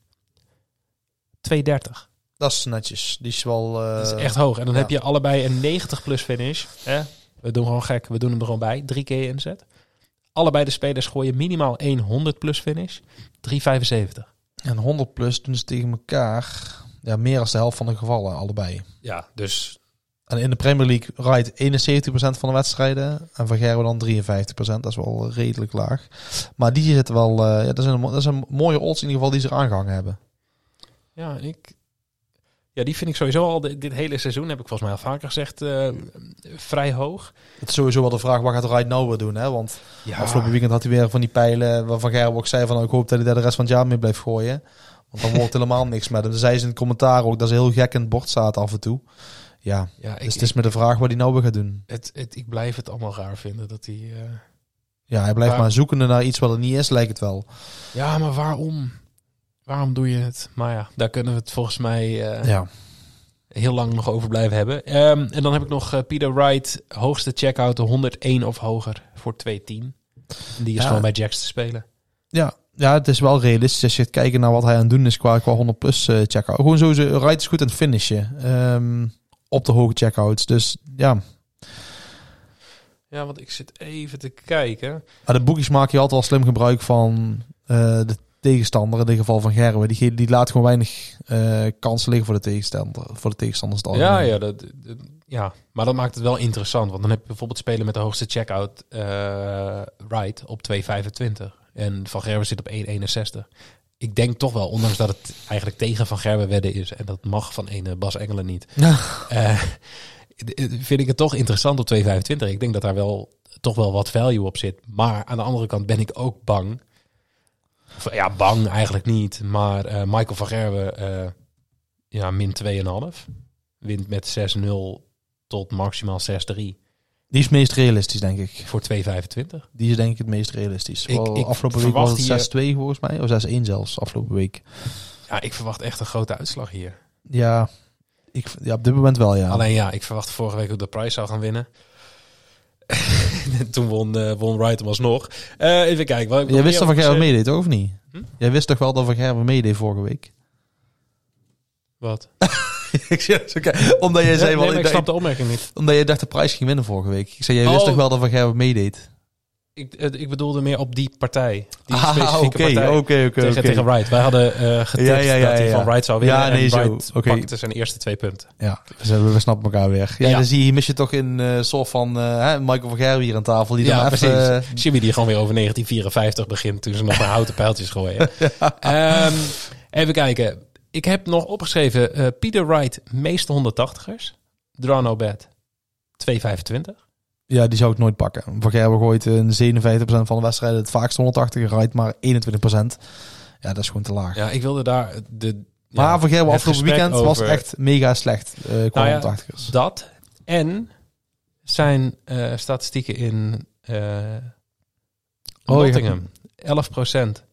230. Dat is netjes. Die is wel... Dat is echt hoog. En dan ja. heb je allebei een 90 plus finish. Hè? We doen gewoon gek. We doen hem er gewoon bij. Drie keer inzet. Allebei de spelers gooien minimaal 100 plus finish. 375. En 100 plus doen ze tegen elkaar. Ja, meer dan de helft van de gevallen, allebei. Ja, dus En in de Premier League rijdt 71% van de wedstrijden. En Van Gerwen dan 53%. Dat is wel redelijk laag. Maar die zitten wel... eh, ja, dat, is een, dat is een mooie odds in ieder geval die ze eraan gehangen hebben. ja, ik... Ja, die vind ik sowieso al dit hele seizoen, heb ik volgens mij al vaker gezegd, eh, vrij hoog. Het is sowieso wel de vraag, wat gaat Wright nou weer doen? Hè? Want Ja, afgelopen weekend had hij weer van die pijlen... Waar Van Gerwen ook zei van... nou, ik hoop dat hij daar de rest van het jaar mee blijft gooien. Want dan wordt helemaal niks met hem. Dan zei ze in het commentaar ook dat ze heel gek in het bord staat af en toe. Ja, ja ik, dus het is met de vraag wat hij nou weer gaat doen. het, het, ik blijf het allemaal raar vinden dat hij... eh, Ja, hij blijft Maar- maar zoekende naar iets wat er niet is, lijkt het wel. Ja, maar waarom? Waarom doe je het? Maar ja, daar kunnen we het volgens mij eh, Ja. heel lang nog over blijven hebben. Ehm, en dan heb ik nog eh, Peter Wright, hoogste checkout, de 101 of hoger voor 210. En Die is Ja. gewoon bij Jacks te spelen. Ja, ja, het is wel realistisch als je het kijken naar wat hij aan het doen is qua, qua 100 plus eh checkout. Gewoon sowieso, Wright is goed aan het finishen. ehm, op de hoge checkouts. Dus ja, Ja, want ik zit even te kijken. maar de boekjes maken je altijd wel slim gebruik van de tegenstander. In dit geval van Gerwe. Die, die laat gewoon weinig eh, kansen liggen voor de tegenstander. Voor de tegenstanders. Ja, ja, dat, dat- ja, maar dat maakt het wel interessant. Want dan heb je bijvoorbeeld spelen met de hoogste checkout eh Wright op 2,25. En Van Gerwen zit op 1,61. Ik denk toch wel, ondanks dat het eigenlijk tegen Van Gerwen wedden is... en dat mag van ene Bas Engelen niet... eh, vind ik het toch interessant op 2,25. Ik denk dat daar wel toch wel wat value op zit. Maar aan de andere kant ben ik ook bang. Ja, bang eigenlijk niet. Maar eh, Michael van Gerwen, eh, ja, min 2,5. Wint met 6-0 tot maximaal 6-3 Die is het meest realistisch, denk ik. voor 2,25. Die is denk ik het meest realistisch. Ik- ik afgelopen week was verwacht het 6-2 volgens mij. Of 6-1 zelfs, afgelopen week. Ja, ik verwacht echt een grote uitslag hier. Ja, ik, ja op dit moment wel, ja. Alleen ja, ik verwachtte vorige week ook dat Price zou gaan winnen. Toen won, eh won Wright hem alsnog. Eh even kijken. Wat, Jij wist toch Van Gerwen meedeed? Of niet? Hm? Jij wist toch wel dat Van Gerwen meedeed vorige week? Wat? ik zeg, oké, omdat jij zei, nee, wel, maar ik snap de opmerking niet. omdat je dacht de prijs ging winnen vorige week. Ik zei, jij wist Oh. toch wel dat Van Gerwen meedeed? Ik, eh, ik bedoelde meer op die partij. Die Ah, specifieke oké, partij. oké, oké, Tegen, tegen Wright. Wij hadden eh getipt Ja, ja, ja, dat hij van Wright zou winnen. Ja, nee, en. Wright pakte zijn eerste twee punten. Ja, we, zijn- we snappen elkaar weer. Ja, dan zie je, hier mis je toch in eh soort van eh, Michael van Gerwen hier aan tafel. Die Ja, precies. even... eh, Jimmy die gewoon weer over 1954 begint toen ze nog maar houten pijltjes gooien. Ehm, even kijken. Ik heb nog opgeschreven eh Peter Wright, meeste 180ers. Draw no bet. 2,25. Ja, die zou ik nooit pakken. Van Gerwen gooit in 57% van de wedstrijden het vaakst 180 rijdt maar 21%. Ja, dat is gewoon te laag. Ja, ik wilde daar de... maar ja, het afgelopen weekend was echt mega slecht eh qua Nou ja, 180ers. Dat. En zijn eh, statistieken in Oh, je Nottingham. 11%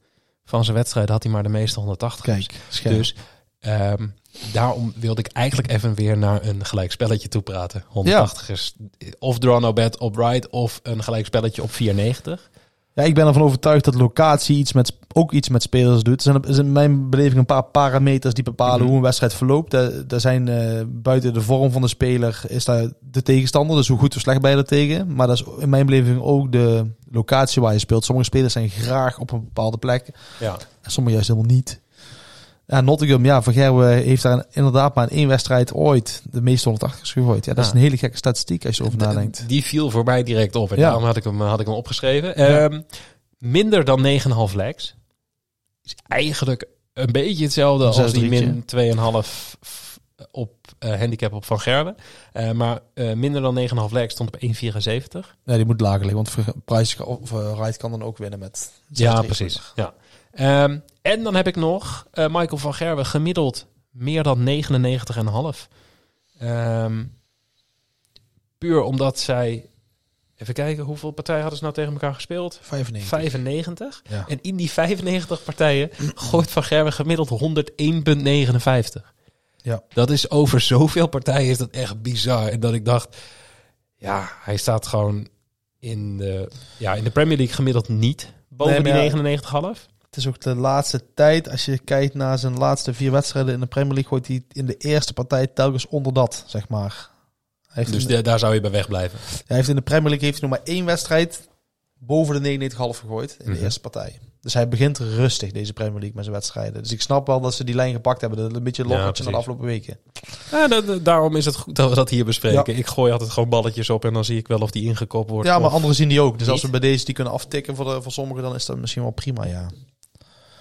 van zijn wedstrijden had hij maar de meeste 180. Kijk, scherp. Dus ehm, daarom wilde ik eigenlijk even weer naar een gelijkspelletje toe praten. 180 is of draw no bet op right of een gelijkspelletje op 490. Ja, ik ben ervan overtuigd dat locatie iets met, ook iets met spelers doet. Er zijn, er zijn in mijn beleving een paar parameters die bepalen Mhm. hoe een wedstrijd verloopt. Er, zijn eh, buiten de vorm van de speler is daar de tegenstander. Dus hoe goed of slecht ben je er tegen. Maar dat is in mijn beleving ook de locatie waar je speelt. Sommige spelers zijn graag op een bepaalde plek. Ja. En sommige juist helemaal niet. Ja, Nottingham, ja, Van Gerwen heeft daar inderdaad maar in één wedstrijd ooit de meeste 180 gegooid. Ja, dat is Ja. een hele gekke statistiek als je erover nadenkt. Die viel voor mij direct op. En Ja. daarom had ik hem, had ik hem opgeschreven. Ehm, minder dan 9,5 legs. Is eigenlijk een beetje hetzelfde Een als die 6-3'tje. min 2,5 op eh, handicap op Van Gerwen. Eh, maar eh, minder dan 9,5 legs stond op 1,74. Nee, die moet lager liggen, want Price of kan dan ook winnen met... Ja, 6-3. precies. Ja. Ehm, en dan heb ik nog eh, Michael van Gerwen gemiddeld meer dan 99,5. Ehm puur omdat zij... Even kijken, hoeveel partijen hadden ze nou tegen elkaar gespeeld? 95. 95. Ja. En in die 95 partijen gooit Van Gerwen gemiddeld 101,59. Ja. Dat is over zoveel partijen is dat echt bizar. En dat ik dacht, ja, hij staat gewoon in de, ja, in de Premier League gemiddeld niet boven Nee, die 99,5. Het is ook de laatste tijd, als je kijkt naar zijn laatste vier wedstrijden in de Premier League, gooit hij in de eerste partij telkens onder dat, zeg maar. Hij heeft, Dus de- daar zou je bij wegblijven. hij heeft in de Premier League heeft hij nog maar één wedstrijd boven de 99,5 gegooid in de Mhm. eerste partij. Dus hij begint rustig, deze Premier League, met zijn wedstrijden. Dus ik snap wel dat ze die lijn gepakt hebben. Dat is een beetje een Ja, de afgelopen weken. Ja, dat- daarom is het goed dat we dat hier bespreken. Ik gooi altijd gewoon balletjes op en dan zie ik wel of die ingekopt wordt. Ja, maar anderen zien die ook. Dus als we bij deze die kunnen aftikken voor, de, voor sommigen, dan is dat misschien wel prima, ja.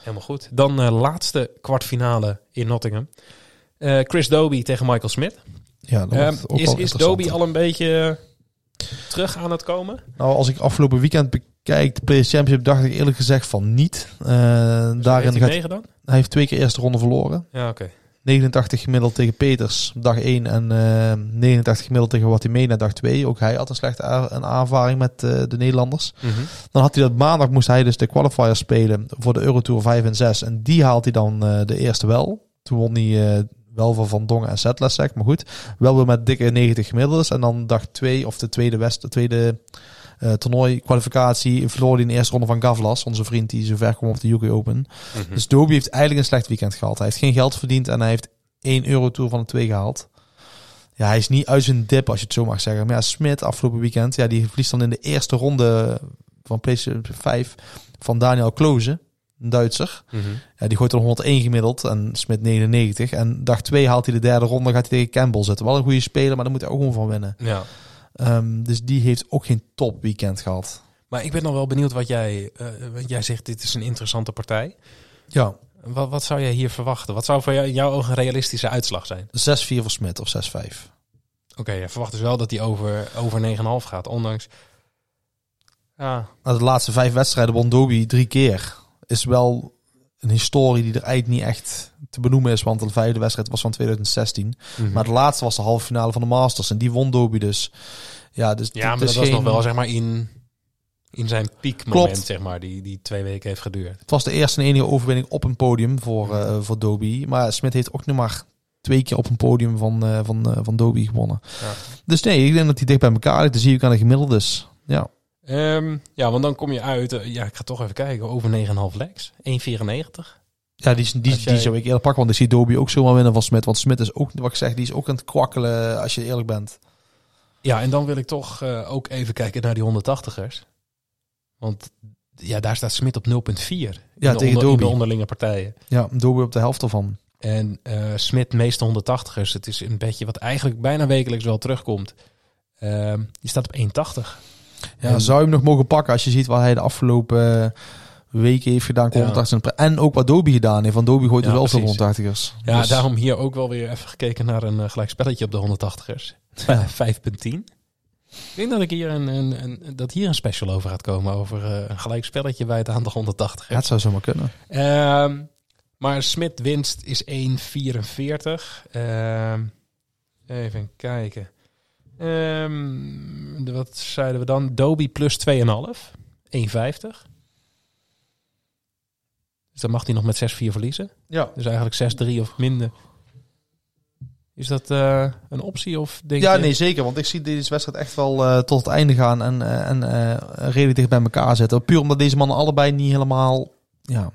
Helemaal goed. Dan eh, laatste kwartfinale in Nottingham. Eh, Chris Doby tegen Michael Smith. Ja, dat Ehm, is is. Doby al een beetje eh, terug aan het komen? Nou, als ik afgelopen weekend bekijk, de Players Championship, dacht ik eerlijk gezegd van niet. Eh, Dus daarin heeft hij gaat, meegedaan? hij heeft twee keer eerste ronde verloren. Ja, oké. 89 gemiddeld tegen Peters op dag 1 en eh 89 gemiddeld tegen Watimena dag 2. Ook hij had een slechte een aanvaring met eh, de Nederlanders. Mhm. Dan had hij dat maandag moest hij dus de qualifier spelen voor de Eurotour 5 en 6. En die haalt hij dan eh, de eerste wel. Toen won hij eh, wel van Van Dongen en Zetlesek, maar goed. Wel weer met dikke 90 gemiddeldes. En dan dag 2 of de tweede, west, de tweede eh, toernooi kwalificatie verloor hij in de eerste ronde van Gavlas. Onze vriend die zo ver kwam op de UK Open. Mhm. Dus Doby heeft eigenlijk een slecht weekend gehad. Hij heeft geen geld verdiend en hij heeft 1 Eurotour van de 2 gehaald. Ja, hij is niet uit zijn dip, als je het zo mag zeggen. Maar ja, Smit afgelopen weekend, ja, die verliest dan in de eerste ronde van PlayStation 5 van Daniel Kloze, een Duitser. Mhm. Ja, die gooit er 101 gemiddeld en Smit 99. En dag 2 haalt hij de derde ronde, gaat hij tegen Campbell zitten. Wel een goede speler, maar daar moet hij ook gewoon van winnen. Ja. Ehm, dus die heeft ook geen top weekend gehad. Maar ik ben nog wel benieuwd wat jij... eh, want jij zegt, dit is een interessante partij. Ja, Wat, wat zou jij hier verwachten? Wat zou voor jou, in jouw ogen een realistische uitslag zijn? 6-4 voor Smit of 6-5. Oké, je verwacht dus wel dat hij over, over 9,5 gaat. Ondanks... Ja, Maar de laatste vijf wedstrijden won Doby drie keer. Is wel een historie die er eigenlijk niet echt te benoemen is. Want de vijfde wedstrijd was van 2016. Mhm. Maar de laatste was de halve finale van de Masters. En die won Doby dus. Ja, dus ja maar dat was nog wel zeg maar in, in zijn piekmoment, Klopt. zeg maar, die, die twee weken heeft geduurd. Het was de eerste en enige overwinning op een podium voor, eh voor Doby. Maar Smit heeft ook nog maar twee keer op een podium van, eh van, eh, van Doby gewonnen. Ja. Dus nee, ik denk dat die dicht bij elkaar ligt. Dan zie ik aan de gemiddeldes. Ja. Ehm, ja, want dan kom je uit... ja, ik ga toch even kijken. Over 9,5 legs. 1,94. Ja, die, die, jij- die zou ik eerder pakken, want ik zie Doby ook zomaar winnen van Smit. Want Smit is ook, wat ik zeg, die is ook aan het kwakkelen als je eerlijk bent. Ja, en dan wil ik toch eh, ook even kijken naar die 180ers. Want ja, daar staat Smit op 0,4. Ja, tegen onder- de onderlinge partijen. Ja, Doby op de helft ervan. En eh Smit, meeste 180ers. Het is een beetje wat eigenlijk bijna wekelijks wel terugkomt. Ehm, die staat op 1,80. Ja, En- zou je hem nog mogen pakken als je ziet wat hij de afgelopen eh, weken heeft gedaan. qua Ja. 180 en ook wat Doby gedaan heeft. Want Doby gooit Ja, er wel veel precies. 180ers. Ja, Dus- daarom hier ook wel weer even gekeken naar een uh, gelijk spelletje op de 180ers. 5.10. Ik denk dat ik hier een, een, een, dat hier een special over gaat komen. Over eh, een gelijk spelletje bij het aantal 180ers. Ja, het zou zomaar kunnen. Ehm, maar Smit winst is 1,44. Ehm, even kijken. Ehm, wat zeiden we dan? Doby plus 2,5. 1,50. Dus dan mag hij nog met 6-4 verliezen. Ja. Dus eigenlijk 6-3 of minder. Is dat eh, een optie of denk Ja, je... nee, zeker. Want ik zie deze wedstrijd echt wel eh, tot het einde gaan en, eh, en redelijk dicht bij elkaar zetten. Puur omdat deze mannen allebei niet helemaal... Ja,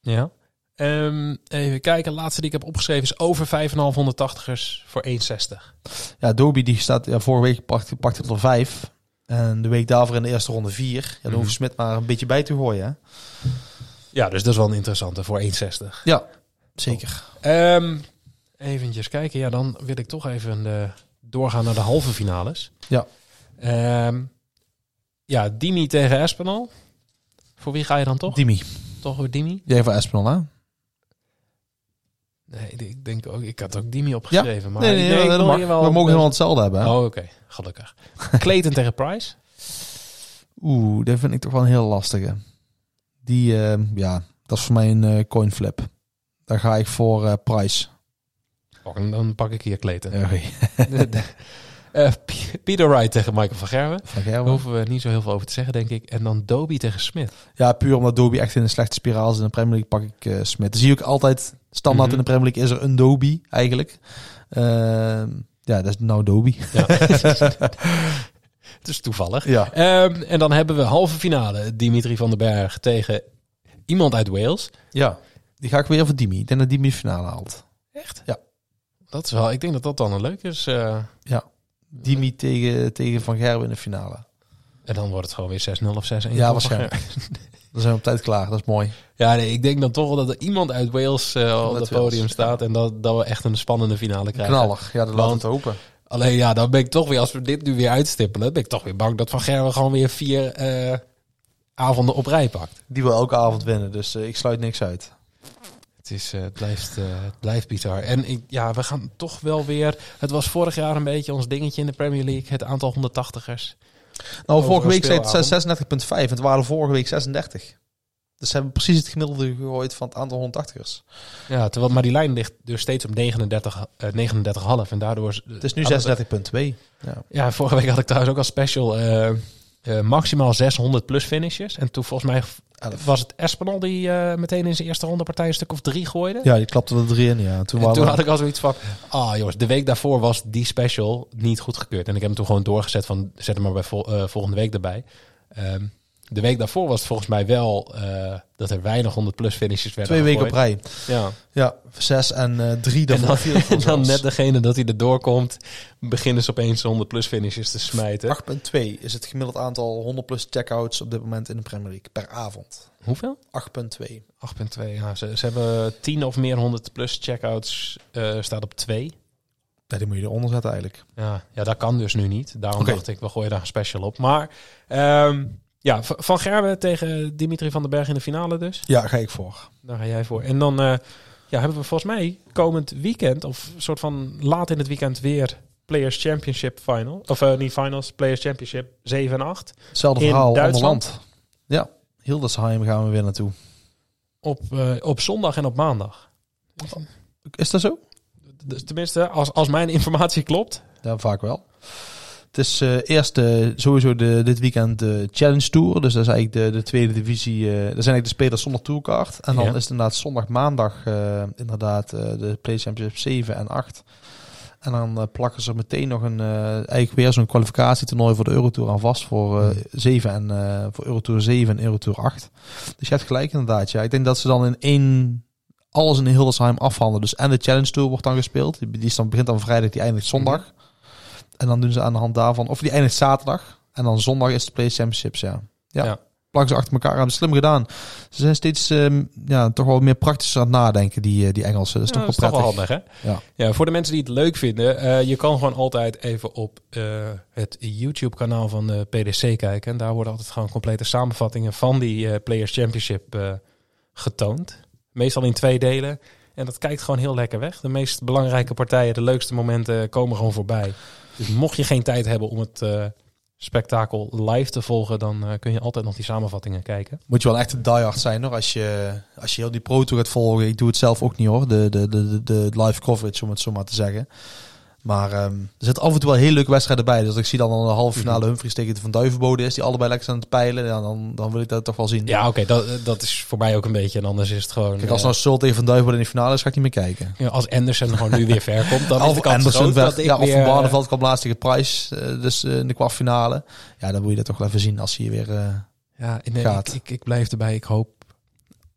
Ja. Ehm, even kijken. Laatste die ik heb opgeschreven is over 5,580ers voor 1,60. ja Doby die staat... Ja, vorige week pakte pakte het er vijf. En de week daarvoor in de eerste ronde vier. Ja, dan Mhm. hoeft Smit maar een beetje bij te gooien. Hè? Ja, dus dat is wel een interessante voor 1,60. Ja, zeker. Ehm eventjes kijken. Ja, dan wil ik toch even eh, doorgaan naar de halve finales. Ja. Ehm, ja, Dimi tegen Espinal. Voor wie ga je dan toch? Dimi. Toch weer Dimi? Jij van Espinal, hè? Nee, ik denk ook, ik had ook Dimi opgeschreven. Maar nee, nee, mag. wel we mogen helemaal hetzelfde hebben. Hè? Oh, oké. Gelukkig. Clayton tegen Price. Oeh, dat vind ik toch wel een heel lastige. Die, eh, ja, dat is voor mij een eh, coin flip. Daar ga ik voor eh Price. Oh, dan pak ik hier Clayton. Oké. P- Peter Wright tegen Michael van Gerwen. Van Daar Gerwen. hoeven we niet zo heel veel over te zeggen, denk ik. En dan Dobie tegen Smith. Ja, puur omdat Dobie echt in een slechte spiraal is in de Premier League, pak ik eh Smith. Dan zie ook altijd, standaard Mhm. in de Premier League is er een Dobie eigenlijk. Ehm, ja, dat is nou Dobie. Ja. Het is toevallig. Ja. Ehm, en dan hebben we halve finale. Dimitri van den Berg tegen iemand uit Wales. ja. Die ga ik weer voor Dimi. Ik denk dat Dimi de finale haalt. Echt? Ja. Dat is wel, ik denk dat dat dan een leuk is. eh. Dimi tegen, tegen Van Gerwen in de finale. en dan wordt het gewoon weer 6-0 of 6-1. Ja, waarschijnlijk. Dan zijn we op tijd klaar. Dat is mooi. Ja, nee, ik denk dan toch wel dat er iemand uit Wales eh, op het Wales, podium staat. En dat, dat we echt een spannende finale krijgen. Knallig. Ja, dat laten we Want- het hopen. Alleen ja, dan ben ik toch weer, als we dit nu weer uitstippelen, ben ik toch weer bang dat Van Gerwen gewoon weer vier eh, avonden op rij pakt. Die wil elke avond winnen, dus eh, ik sluit niks uit. Het, is, eh, het, blijft, eh, het blijft bizar. En ik, ja, we gaan toch wel weer... Het was vorig jaar een beetje ons dingetje in de Premier League. Het aantal 180ers. Nou, vorige week zei het speelavond. 36,5 en het waren vorige week 36. Dus ze hebben precies het gemiddelde gegooid van het aantal 180ers. Ja, terwijl, maar die lijn ligt dus steeds op 39, eh 39,5. En daardoor... is- Het is nu hadden we- 36,2. Ja. Ja, vorige week had ik trouwens ook als special... eh, eh, maximaal 600 plus finishes. En toen volgens mij was het Espinal die eh, meteen in zijn eerste ronde partij een stuk of drie gooide. ja, die klapte er drie in. Ja. Toen, En toen we- had ik al zoiets van, ah jongens, de week daarvoor was die special niet goedgekeurd. En ik heb hem toen gewoon doorgezet van, zet hem maar bij vol- eh, volgende week erbij. Ehm, de week daarvoor was het volgens mij wel eh, dat er weinig 100 plus finishes werden twee weken op rij. Ja. Ja, zes en eh, drie En dan, en dan net degene dat hij erdoor komt, beginnen ze opeens 100 plus finishes te smijten. 8,2 is het gemiddeld aantal 100 plus checkouts op dit moment in de Premier League per avond. Hoeveel? 8,2. 8,2. Ja, ze, ze hebben 10 of meer 100 plus checkouts, eh staat op 2. Ja, die moet je eronder zetten eigenlijk. Ja, ja, dat kan dus nu niet. Daarom dacht ik, we gooien daar een special op. Maar ehm, ja, Van Gerwen tegen Dimitri van den Berg in de finale dus. Ja, ga ik voor. Daar ga jij voor. En dan eh, ja, hebben we volgens mij komend weekend, of soort van laat in het weekend weer Players Championship Final. Of eh, niet Finals, Players Championship 7 en 8. Hetzelfde In verhaal, Duitsland? land. Ja, Hildesheim gaan we weer naartoe. Op, eh, op zondag en op maandag. Is dat zo? Dus tenminste, als, als mijn informatie klopt. Ja, vaak wel. Het is eh, eerst sowieso de, dit weekend de Challenge Tour. Dus dat is eigenlijk de, de tweede divisie. eh dat zijn eigenlijk de spelers zonder tourkaart. En dan Ja. is het inderdaad zondag, maandag eh, inderdaad de Play Championship 7 en 8. En dan plakken ze meteen nog een, eigenlijk weer zo'n kwalificatietoernooi voor de Eurotour aan vast. Voor eh 7 en voor voor Eurotour 7 en Eurotour 8. Dus je hebt gelijk inderdaad. Ja. Ik denk dat ze dan in één alles in Hildesheim afhandelen. Dus en de Challenge Tour wordt dan gespeeld. Die, die is dan, begint dan vrijdag, die eindigt zondag. En dan doen ze aan de hand daarvan, of die eindigt zaterdag. En dan zondag is de Play Championships, ja. Ja, Ja. plakken ze achter elkaar. Ze slim gedaan. Ze zijn steeds ehm, ja, toch wel meer praktisch aan het nadenken, die, eh, die Engelsen. Dat is Ja, toch wel prettig. handig, hè? Ja. Ja, voor de mensen die het leuk vinden, eh, je kan gewoon altijd even op eh, het YouTube-kanaal van de PDC kijken. En daar worden altijd gewoon complete samenvattingen van die Players Championship getoond. Meestal in twee delen. En dat kijkt gewoon heel lekker weg. De meest belangrijke partijen, de leukste momenten komen gewoon voorbij. Dus mocht je geen tijd hebben om het eh, spektakel live te volgen, dan eh, kun je altijd nog die samenvattingen kijken. Moet je wel echt een diehard zijn hoor. Als je, als je heel die pro tour gaat volgen. Ik doe het zelf ook niet hoor. De, de, de, de, de live coverage om het zo maar te zeggen. Maar ehm, er zitten af en toe wel hele leuke wedstrijden bij. Dus ik zie dan een halve finale Humphries tegen de Van Duivenbode is. Die allebei lekker aan het peilen. Ja, dan, dan wil ik dat toch wel zien. Ja, oké, dat, dat is voor mij ook een beetje. En anders is het gewoon... Kijk, als eh, nou Sol tegen Van Duivenbode in de finale is, ga ik niet meer kijken. Ja, als Anderson gewoon nu weer ver komt, dan is de Of kans Anderson ja, of. Van eh, Barneveld kwam laatst tegen Price. eh, dus in de kwartfinale. Ja, dan moet je dat toch wel even zien als hij weer... eh, Ja, nee, gaat. ik, ik, ik blijf erbij. Ik hoop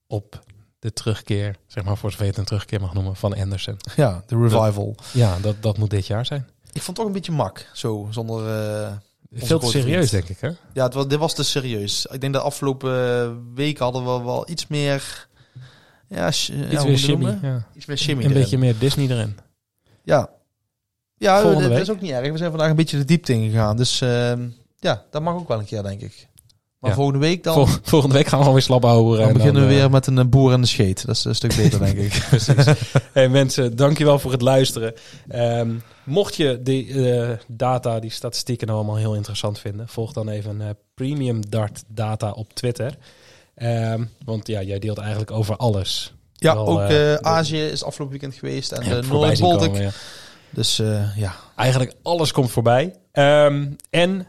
op de terugkeer, zeg maar voor zover je het een terugkeer mag noemen, van Anderson. ja, de revival. Ja, dat, dat moet dit jaar zijn. Ik vond het toch een beetje mak. Zo, zonder... eh, Veel te serieus, vriend. denk ik, hè? Ja, het was, dit was te serieus. Ik denk dat afgelopen week hadden we wel iets meer... Ja, ja, Iets weer je shimmy. Ja. Iets meer shimmy Een erin. beetje meer Disney erin. Ja. Ja, dat is ook niet erg. We zijn vandaag een beetje de diepte ingegaan. Dus ehm, ja, dat mag ook wel een keer, denk ik. Maar Ja. volgende week dan, Vol- volgende week gaan we gewoon weer slap houden. dan en beginnen we eh, weer met een eh, boer en de scheet. Dat is een stuk beter, denk ik. Precies. hey mensen, dankjewel voor het luisteren. Ehm, mocht je die eh, data, die statistieken nou allemaal heel interessant vinden, volg dan even Premium Dart Data op Twitter. Ehm, want ja, jij deelt eigenlijk over alles. Ja, ook Azië is afgelopen weekend geweest. En de Noord-Baltic. ja. Dus ja, Eigenlijk alles komt voorbij. Ehm, en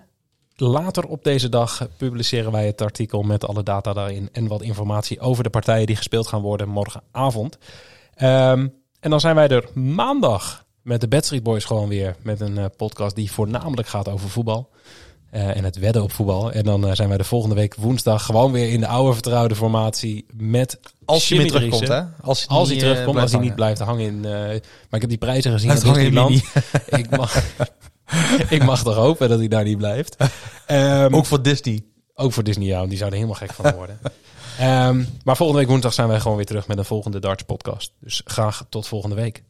later op deze dag publiceren wij het artikel met alle data daarin en wat informatie over de partijen die gespeeld gaan worden morgenavond. Ehm, en dan zijn wij er maandag met de Bad Street Boys gewoon weer met een eh, podcast die voornamelijk gaat over voetbal. eh, en het wedden op voetbal. En dan eh, zijn wij de volgende week woensdag gewoon weer in de oude vertrouwde formatie met als weer terugkomt, hè? Als, Als hij niet, terugkomt, als hij niet blijft hangen in... maar ik heb die prijzen gezien Blijft in Disneyland. ik, mag, ik mag toch hopen dat hij daar niet blijft. Ehm. Ook voor Disney. ook voor Disney, ja, want die zouden helemaal gek van worden. Ehm, maar volgende week woensdag zijn wij gewoon weer terug met een volgende Darts podcast. Dus graag tot volgende week.